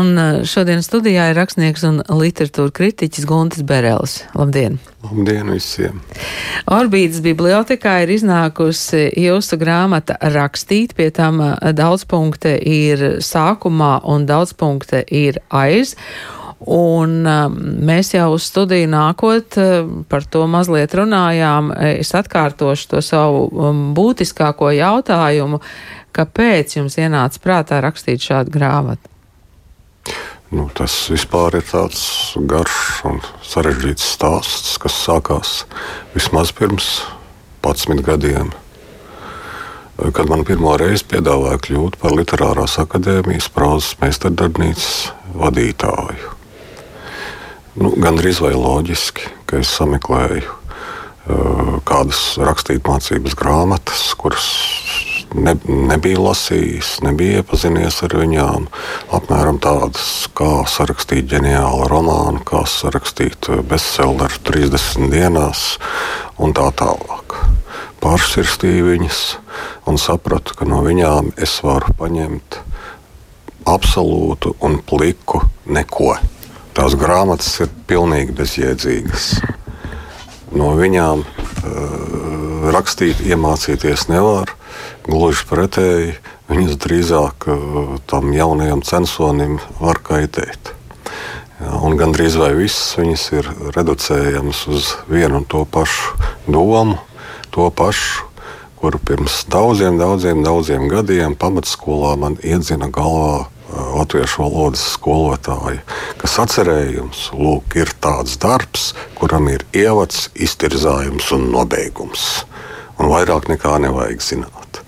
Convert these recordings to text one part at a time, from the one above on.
Un uh, šodien studijā ir rakstnieks un literatūra kritiķis Guntis Berelis. Labdien! Labdien visiem! Orbītas bibliotekā ir iznākusi jūsu grāmata rakstīt, pie tam uh, daudz punkte ir sākumā un daudz punkte ir aiz. Un um, mēs jau uz studiju nākot par to mazliet runājām. Es atkārtošu to savu būtiskāko jautājumu, kāpēc jums ienāca prātā rakstīt šādu grāmatu? Nu, tas vispār ir tāds garš un sarežģīts stāsts, kas sākās vismaz pirms 11 gadiem. Kad man pirmo reizi piedāvāja kļūt par Literārās akadēmijas prozas meistardarbnīcas vadītāju nu, gandrīz vai loģiski, ka es sameklēju uh, kādas rakstīt mācības grāmatas, kuras ne, nebija lasījis, nebija iepazinies ar viņām. Apmēram tādas, kā sarakstīt ģeniālu romānu, kā sarakstīt bestselleru 30 dienās un tā tālāk. Pārsirstīju viņas un sapratu, ka no viņām es varu paņemt absolūtu un pliku neko tās grāmatas ir pilnīgi bezjēdzīgas. No viņām uh, rakstīt, iemācīties nevar. Gluži pretēji, viņas drīzāk uh, tam jaunajam censonim var kaitēt. Ja, un gandrīz vai visas viņas ir reducējamas uz vienu un to pašu domu, to pašu, kuru pirms daudziem, daudziem, daudziem gadiem pamatskolā man iedzina galvā latviešu valodas skolotāja, kas atcerējums lūk, ir tāds darbs, kuram ir ievads, iztirzājums un nobeigums. Un vairāk nekā nevajag zināt.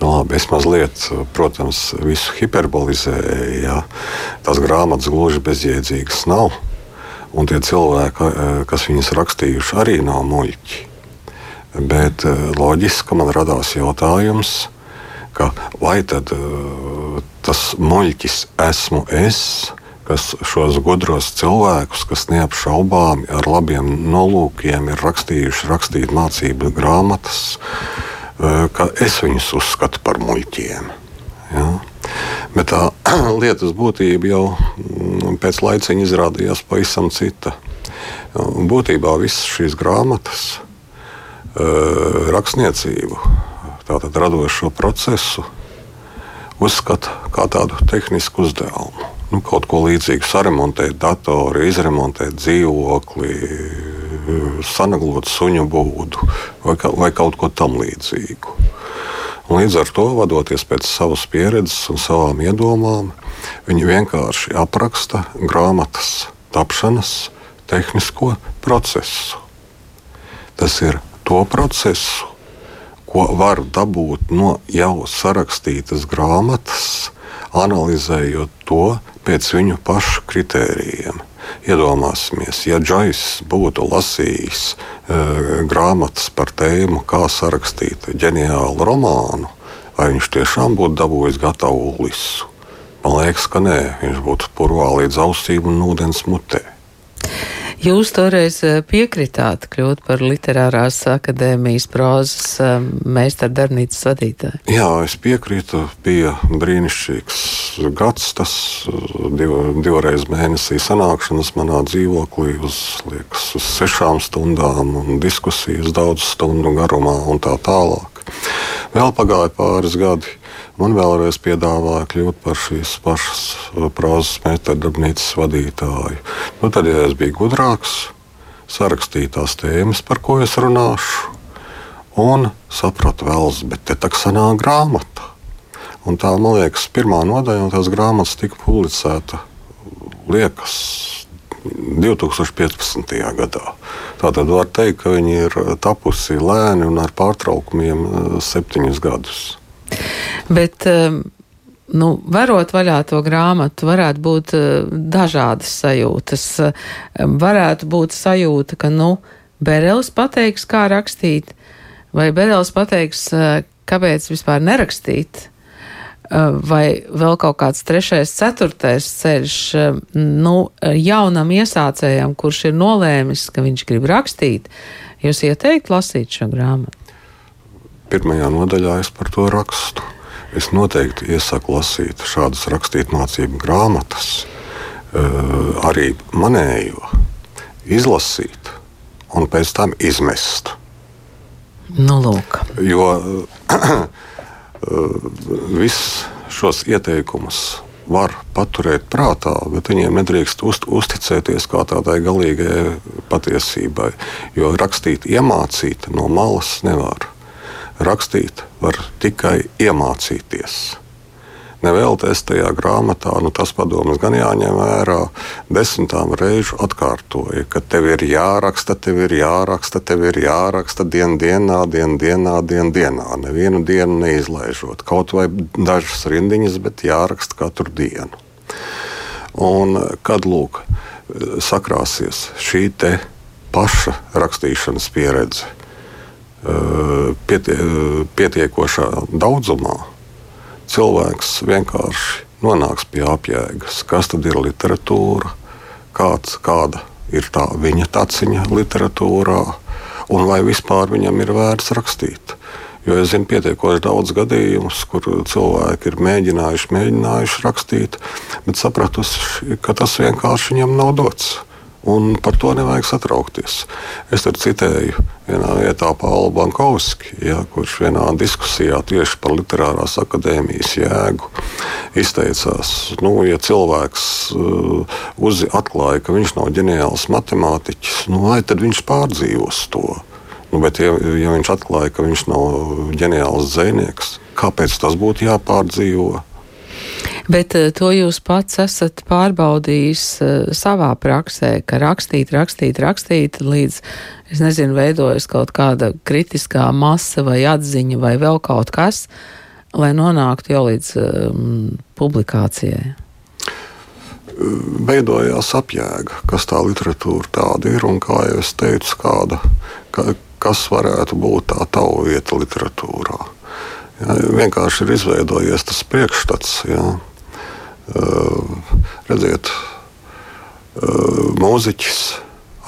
Nu, labi, es mazliet, protams, visu hiperbolizēju. Ja? Tās grāmatas gluži bezjēdzīgas nav. Un tie cilvēki, kas viņas rakstījuši, arī nav muļķi. Bet loģiski man radās jautājums, vai tad tas muļķis esmu es, kas šos gudros cilvēkus, kas neapšaubāmi ar labiem nolūkiem ir rakstījuši, rakstīt mācību grāmatas, eh, ka es viņus uzskatu par muļķiem. Ja? Bet tā lietas būtība jau mm, pēc laiciņa izrādījās pavisam cita. Būtībā visas šīs grāmatas, eh, rakstniecību, tātad radošo procesu, uzskata kā tādu tehnisku uzdevumu. Nu, kaut ko līdzīgu saremontēt datoru, izremontēt dzīvokli, sanaglot suņu būdu vai, vai kaut ko tamlīdzīgu. Līdz ar to, vadoties pēc savas pieredzes un savām iedomām, viņi vienkārši apraksta grāmatas tapšanas tehnisko procesu. Tas ir to procesu, ko var dabūt no jau sarakstītas grāmatas, analizējot to pēc viņu pašu kritērijiem. Iedomāsimies, ja Džais būtu lasījis e, grāmatas par tēmu, kā sarakstīt ģeniālu romānu, vai viņš tiešām būtu dabūjis gatavu lisu. Man liekas, ka nē, viņš būtu purvā līdz ausīm un ūdens mutē. Jūs toreiz eh, piekritāt kļūt par literārās akadēmijas prozas eh, meistardarbnīcas vadītāju? Jā, es piekrītu. Bija brīnišķīgs gads, tas div, divreiz mēnesī sanākšanas manā dzīvoklī uz, liekas, uz sešām stundām un diskusijas daudz stundu garumā un tā tālāk. Vēl pagāja pāris gadi Man vēlreiz piedāvāja kļūt par šīs pašas uh, prozas metodarbnīcas vadītāju. Nu, tad, ja es biju gudrāks, sarakstīju tās tēmas, par ko es runāšu, un sapratu vēl, bet te tā sanāk grāmata. Un tā, man liekas, pirmā nodaļa no tās grāmatas tika publicēta liekas 2015. gadā. Tātad var teikt, ka viņi ir tapusi lēni un ar pārtraukumiem uh, septiņus gadus. Bet, um, nu, varot vaļā to grāmatu, varētu būt uh, dažādas sajūtas. Um, varētu būt sajūta, ka, nu, Berelis pateiks, kā rakstīt, vai Berelis pateiks, kāpēc vispār nerakstīt, vai vēl kaut kāds trešais, ceturtais ceļš, nu, jaunam iesācējam, kurš ir nolēmis, ka viņš grib rakstīt, jūs ieteikt lasīt šo grāmatu? Pirmajā nodaļā es par to rakstu. Es noteikti iesaku lasīt šādas rakstītmācību grāmatas, arī manējo, izlasīt un pēc tam izmest. Nu, lūk. jo visus šos ieteikumus var paturēt prātā, bet viņiem nedrīkst uzt, uzticēties kā tādai galīgai patiesībai. Jo rakstīt, iemācīt no malas nevar. Rakstīt var tikai iemācīties. Nevēlties tajā grāmatā, nu, tas padoms gan jāņem vērā. Desmitām reižu atkārtoja, ka tev ir jāraksta, tev ir jāraksta, tev ir jāraksta dien, dienā, dien, dienā, dien, dienā. Nevienu dienu neizlaižot. Kaut vai dažas rindiņas, bet jāraksta katru dienu. Un kad lūk, sakrāsies šī paša rakstīšanas pieredze pietie, pietiekošā daudzumā, cilvēks vienkārši nonāks pie apjēgas, kas tad ir literatūra, kāds, kāda ir tā viņa taciņa literatūrā, un vai vispār viņam ir vērts rakstīt. Jo es zinu pietiekoši daudz gadījumus, kur cilvēki ir mēģinājuši, mēģinājuši rakstīt, bet sapratuši, ka tas vienkārši viņam nav dots. Un par to nevajag satraukties. Es tur citēju vienā vietā Paulu Bankovski, ja, kurš vienā diskusijā tieši par literārās akadēmijas jēgu izteicās, nu, ja cilvēks uh, uz, atklāja, ka viņš nav ģeniāls matemātiķis, nu, vai tad viņš pārdzīvos to? Nu, bet, ja, ja viņš atklāja, ka viņš nav ģeniāls zvejnieks, kāpēc tas būtu jāpārdzīvo? Bet uh, to jūs pats esat pārbaudījis uh, savā praksē, ka rakstīt, rakstīt, rakstīt līdz, es nezinu, veidojas kaut kāda kritiskā masa vai atziņa vai vēl kaut kas, lai nonāktu jau līdz um, publikācijai. Veidojās apjēga, kas tā literatūra tāda ir un, kā jau es teicu, kāda, ka, kas varētu būt tā tava vieta literatūrā. Jā, vienkārši ir izveidojies tas priekšstats. Jā redziet, mūziķis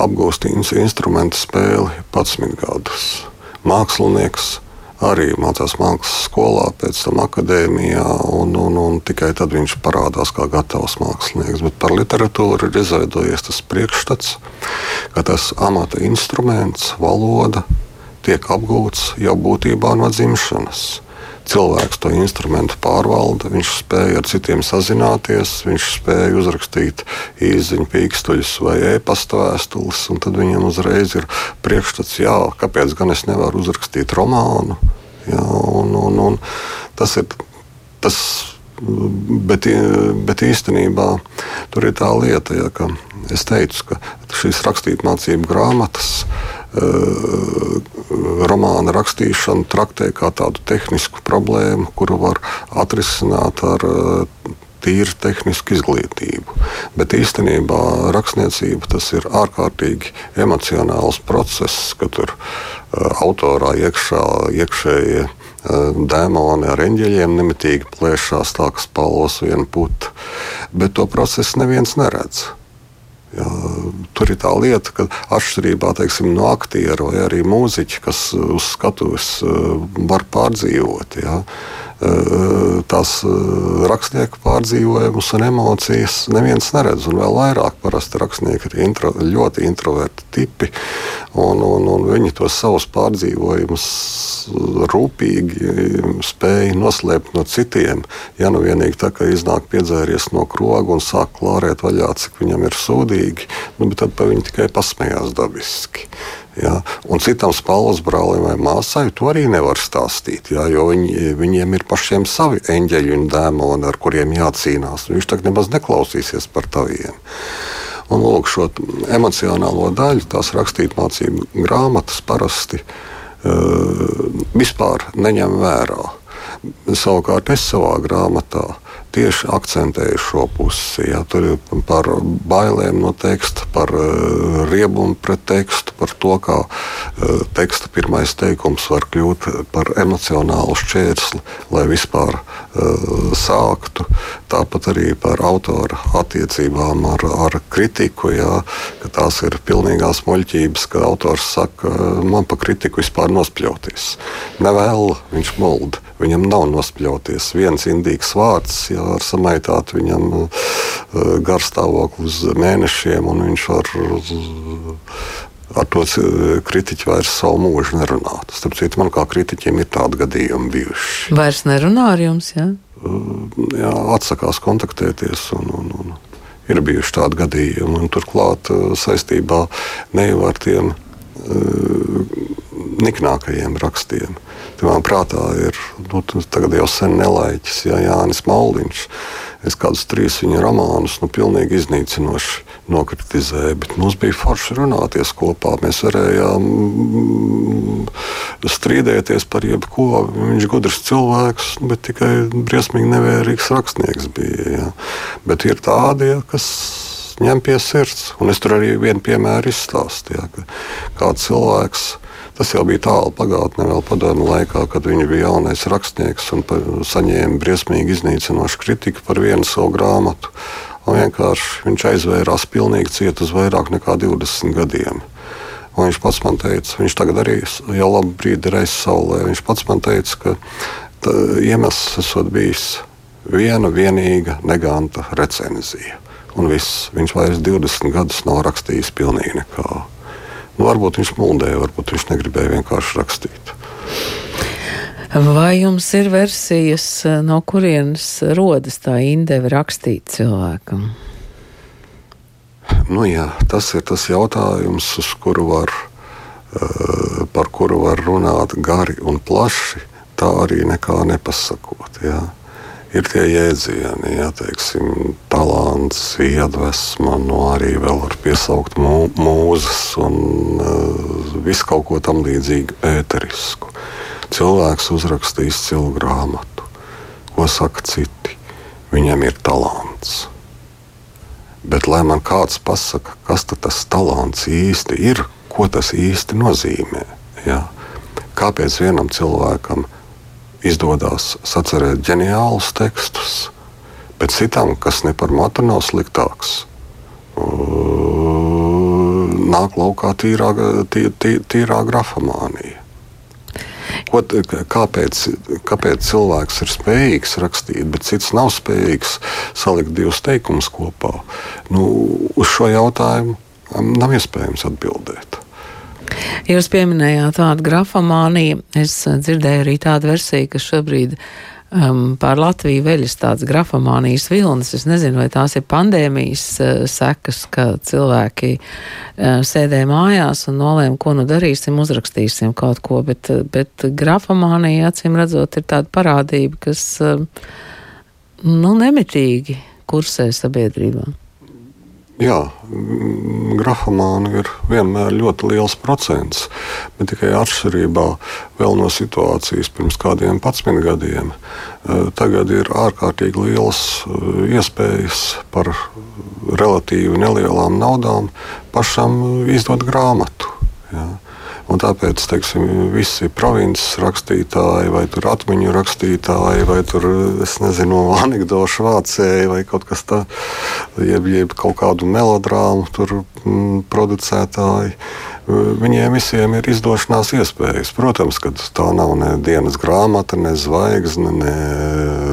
apgūst instrumentu spēli 11 gadus. Mākslinieks arī mācās mākslas skolā, pēc tam akadēmijā, un, un, un tikai tad viņš parādās kā gatavs mākslinieks. Bet par literatūru ir izveidojies tas priekšstats, ka tas amata instruments, valoda tiek apgūts jau būtībā no dzimšanas cilvēks to instrumentu pārvalda, viņš spēja ar citiem sazināties, viņš spēja uzrakstīt īziņu, pīkstuļus vai e-pasta vēstules, un tad viņam uzreiz ir priekšstats, jā, kāpēc gan es nevaru uzrakstīt romānu. Jā, un, un, un tas ir tas. Bet, bet īstenībā tur ir tā lieta, ja, ka es teicu, ka šīs rakstītmācību grāmatas Eh, romāna rakstīšanu traktē kā tādu tehnisku problēmu, kuru var atrisināt ar tīri tehnisku izglītību. Bet īstenībā rakstniecība tas ir ārkārtīgi emocionāls process, kad tur autorā iekšā iekšējie dēmoni ar eņģeļiem nemitīgi plēšās tā, ka spalvos viena puta. Bet to procesu neviens neredz. Jā, tur ir tā lieta, ka atšķirībā teiksim, no aktiera vai arī mūziķa, kas uz skatuves eh, var pārdzīvot. Jā, tās rakstnieku pārdzīvojumus un emocijas neviens neredz. Un vēl vairāk parasti rakstnieki ir intro, ļoti introverti tipi, un, un, un viņi tos savus pārdzīvojumus rūpīgi spēja noslēpt no citiem. Ja nu vienīgi tā, ka iznāk piedzēries no kroga un sāk klārēt vaļā, cik viņam ir sūdīgi, nu, tad pa viņu tikai pasmējās dabiski. Ja? Un citam spalvas brālim vai māsai to arī nevar stāstīt, ja? jo viņi, viņiem ir pašiem savi eņģeļi un dēmoni, ar kuriem jācīnās. Viņš tagad nemaz neklausīsies par taviem. Un lūk, šo emocionālo daļu, tās rakstīt mācību grāmatas parasti uh, vispār neņem vērā. Savukārt es savā grāmatā tieši akcentēju šo pusi. Ja, tur ir par bailēm no teksta, par uh, riebumu pret tekstu, par to, kā uh, teksta pirmais teikums var kļūt par emocionālu šķērsli, lai vispār uh, sāktu. Tāpat arī par autora attiecībām ar, ar kritiku, ja, ka tās ir pilnīgās muļķības, ka autors saka, man pa kritiku vispār nospļauties. Nevēl viņš mulda. Viņam nav nospļauties. Viens indīgs vārds, ja var samaitāt viņam uh, garstāvokli uz mēnešiem, un viņš var ar to kritiķi vairs savu mūžu nerunāt. Starp citu, man kā kritiķiem ir tādi gadījumi bijuši. Vairs nerunā ar jums, jā? Uh, jā, atsakās kontaktēties. Un, un, un ir bijuši tādi gadījumi, un turklāt uh, saistībā ne jau ar tiem niknākajiem rakstiem. Man prātā ir nu, jau sen nelaiķis, ja Jānis Mauliņš. Es kādus trīs viņa romānus nu, pilnīgi iznīcinoši nokritizēju, bet mums bija forši runāties kopā. Mēs varējām mm, strīdēties par jebko. Viņš ir gudrs cilvēks, bet tikai briesmīgi nevērīgs rakstnieks bija. Ja. Bet ir tādi, ja, kas ņem pie sirds. Un es tur arī vienu piemēru izstāstīju, ka kāds cilvēks Tas jau bija tālu pagātnē, vēl padomu laikā, kad viņš bija jaunais rakstnieks un saņēma briesmīgi iznīcinošu kritiku par vienu savu grāmatu. Un vienkārši viņš aizvērās pilnīgi ciet uz vairāk nekā 20 gadiem. Un viņš pats man teica, viņš tagad arī jau labu brīdi ir aizsaulē. Viņš pats man teica, ka iemesls esot bijis viena vienīga neganta recenzija. Un viss, viņš vairs 20 gadus nav rakstījis pilnīgi nekā. Varbūt viņš muldēja, varbūt viņš negribēja vienkārši rakstīt. Vai jums ir versijas, no kurienes rodas tā indeve rakstīt cilvēkam? Nu, jā, tas ir tas jautājums, kuru var, eh, par kuru var runāt gari un plaši. Tā arī nekā nepasakot. Jā ir tie jēdzieni, ja teiksim, talants, iedvesma, no nu arī vēl var piesaukt mū, mūzes un uh, visu kaut ko tam līdzīgu ēterisku. Cilvēks uzrakstīs cilu grāmatu. Ko saka citi? Viņam ir talants. Bet lai man kāds pasaka, kas tas talants īsti ir, ko tas īsti nozīmē, ja? kāpēc vienam cilvēkam ir izdodas sacerēt ģeniālus tekstus, bet citam, kas ne par matu nav sliktāks, nāk laukā tīrā, tī, tī, tīrā grafomānija. Ko, kāpēc, kāpēc cilvēks ir spējīgs rakstīt, bet cits nav spējīgs salikt divus teikumus kopā? Nu, uz šo jautājumu nav iespējams atbildēt. Jūs pieminējāt vārdu grafomānija. Es uh, dzirdēju arī tādu versiju, ka šobrīd um, pār Latviju veļas tāds grafomānijas vilnis. Es nezinu, vai tās ir pandēmijas uh, sekas, ka cilvēki uh, sēdēja mājās un nolēma, ko nu darīsim, uzrakstīsim kaut ko, bet, bet grafomānija, acīm redzot, ir tāda parādība, kas uh, nu, nemitīgi kursē sabiedrībā. Jā, grafomānu ir vienmēr ļoti liels procents, bet tikai atšķirībā no situācijas pirms kādiem 11 gadiem. Eh, tagad ir ārkārtīgi liels eh, iespējas par relatīvi nelielām naudām pašam izdot grāmatu. Jā. Un tāpēc teiksim, visi provinces rakstītāji, vai atmiņu rakstītāji, vai tur, nezinu, anekdošu vācēji, vai kaut kas tāds, jeb, jeb kaut kādu melodrāmu tur, mm, producētāji. Viņiem visiem ir izdošanās iespējas. Protams, ka tā nav ne dienas grāmata, ne zvaigzne, ne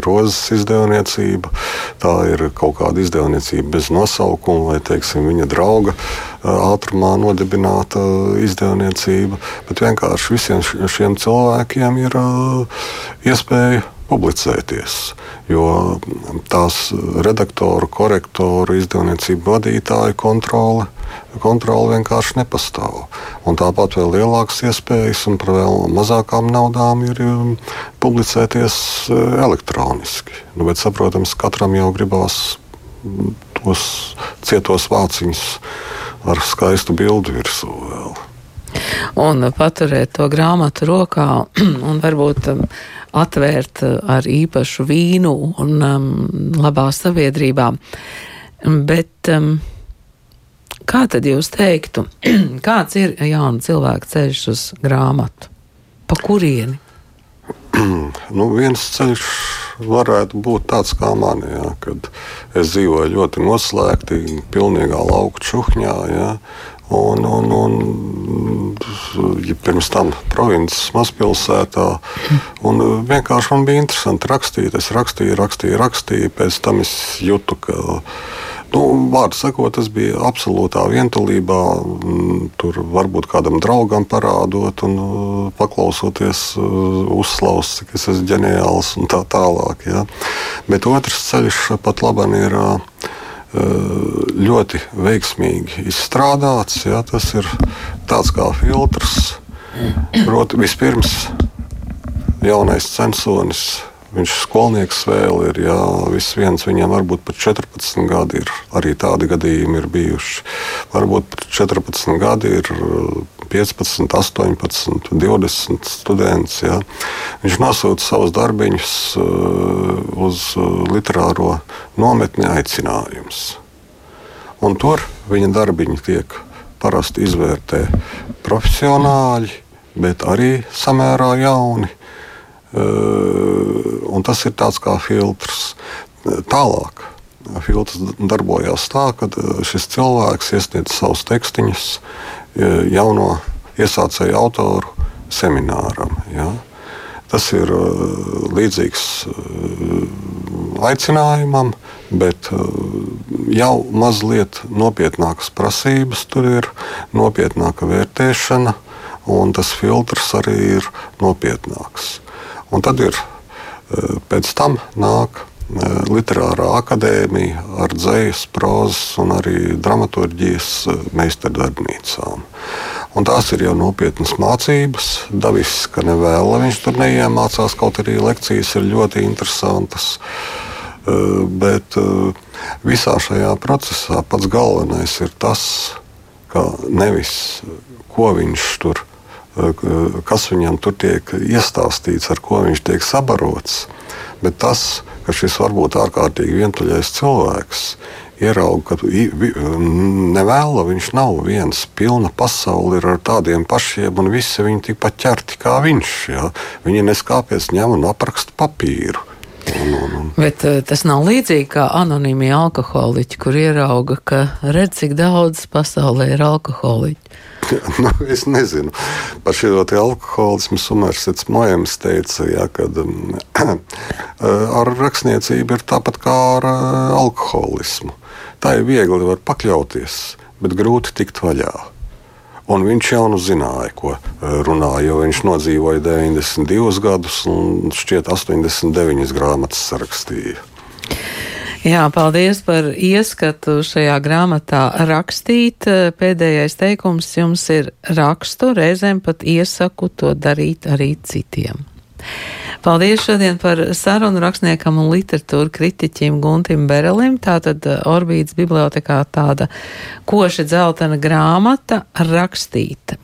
rozes izdevniecība. Tā ir kaut kāda izdevniecība bez nosaukuma vai teiksim, viņa drauga ātrumā nodibināta izdevniecība. Bet vienkārši visiem šiem cilvēkiem ir iespēja publicēties. Jo tās redaktoru, korektoru, izdevniecību vadītāju kontrole kontrole vienkārši nepastāv. Un tāpat vēl lielākas iespējas un par vēl mazākām naudām ir um, publicēties uh, elektroniski. Nu, bet, saprotams, katram jau gribās mm, tos cietos vāciņus ar skaistu bildu virsū. Vēl. Un paturēt to grāmatu rokā, un varbūt um, atvērt ar īpašu vīnu un um, labā sabiedrībā. Bet um, kā tad jūs teiktu, kāds ir jauna cilvēka ceļš uz grāmatu? Pa kurieni? nu, viens ceļš varētu būt tāds kā man, ja, kad es dzīvoju ļoti noslēgti, pilnīgā lauka čuhņā. Ja, Un, un, un ja pirms tam provinces mazpilsētā. Un vienkārši man bija interesanti rakstīt. Es rakstīju, rakstīju, rakstīju. Pēc tam es jūtu, ka Nu, Vārdu sakot, tas bija absolūtā vientulībā. Mm, tur varbūt kādam draugam parādot, un uh, paklausoties, uh, uzslavs, cik es esmu ģeniāls un tā tālāk. Ja. Bet otrs ceļš pat labam ir uh, ļoti veiksmīgi izstrādāts. Ja. Tas ir tāds kā filtrs. Proti, vispirms jaunais censonis Viņš skolnieks vēl ir, jā, viss viens, viņam varbūt pat 14 gadi ir, arī tādi gadījumi ir bijuši. Varbūt pat 14 gadi ir 15, 18, 20 students. Jā. Viņš nosūta savus darbiņus uh, uz literāro nometni aicinājums. Un tur viņa darbiņi tiek parasti izvērtē profesionāļi, bet arī samērā jauni un tas ir tāds kā filtrs. Tālāk filtrs darbojās tā, ka šis cilvēks iesniedz savus tekstiņus jauno iesācēju autoru semināram. Ja? Tas ir līdzīgs aicinājumam, bet jau mazliet nopietnākas prasības tur ir, nopietnāka vērtēšana, un tas filtrs arī ir nopietnāks. Un tad ir eh, pēc tam nāk eh, literārā akadēmija ar dzīslu, prozas un arī dramaturgijas eh, meistardarbnīcām. Un tās ir jau nopietnas mācības. Davis, ka nevēl, lai viņš tur neiemācās, kaut arī lekcijas ir ļoti interesantas. Bet visā šajā procesā pats galvenais ir tas, ka nevis ko viņš tur kas viņam tur tiek iestāstīts, ar ko viņš tiek sabarots. Bet tas, ka šis varbūt ārkārtīgi vientuļais cilvēks ierauga, ka nevēla viņš nav viens. Pilna pasaule ir ar tādiem pašiem, un visi viņi tikpat ķerti kā viņš. Ja? Viņi neskāpēc ņem un apraksta papīru. Un, un, un. Bet tas nav līdzīgi kā anonīmie alkoholiķi, kur ierauga, ka redz, cik daudz pasaulē ir alkoholiķi. nu, es nezinu par šo alkoholismu. Sumersets Mojams teica, ja, ka um, ar rakstniecību ir tāpat kā ar uh, alkoholismu. Tā ir viegli var pakļauties, bet grūti tikt vaļā. Un viņš jau nu zināja, ko uh, runāja, jo viņš nodzīvoja 92 gadus un šķiet 89 grāmatas sarakstīja. Jā, paldies par ieskatu šajā grāmatā rakstīt. Pēdējais teikums jums ir rakstu, reizēm pat iesaku to darīt arī citiem. Paldies šodien par sarunu rakstniekam un literatūru kritiķim Guntim Berelim. Tātad Orbītas bibliotekā tāda koša dzeltena grāmata rakstīt.